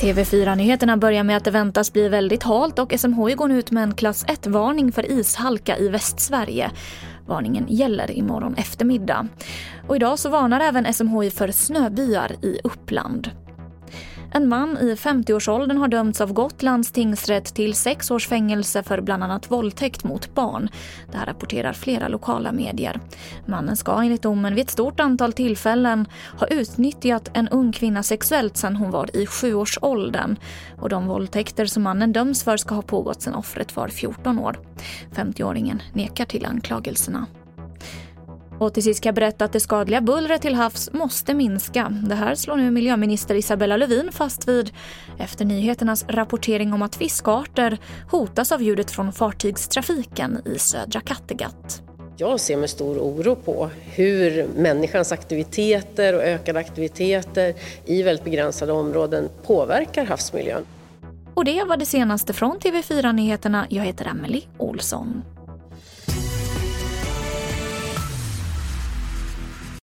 TV4-nyheterna börjar med att det väntas bli väldigt halt och SMHI går nu ut med en klass 1-varning för ishalka i Västsverige. Varningen gäller imorgon eftermiddag. Och idag så varnar även SMHI för snöbyar i Uppland. En man i 50-årsåldern har dömts av Gotlands tingsrätt till sex års fängelse för bland annat våldtäkt mot barn. Det här rapporterar flera lokala medier. Mannen ska enligt domen vid ett stort antal tillfällen ha utnyttjat en ung kvinna sexuellt sedan hon var i sjuårsåldern. Och de våldtäkter som mannen döms för ska ha pågått sedan offret var 14 år. 50-åringen nekar till anklagelserna. Och till sist ska jag berätta att det skadliga bullret till havs måste minska. Det här slår nu miljöminister Isabella Lövin fast vid efter nyheternas rapportering om att fiskarter hotas av ljudet från fartygstrafiken i södra Kattegatt. Jag ser med stor oro på hur människans aktiviteter och ökade aktiviteter i väldigt begränsade områden påverkar havsmiljön. Och det var det senaste från TV4 Nyheterna. Jag heter Emily Olsson.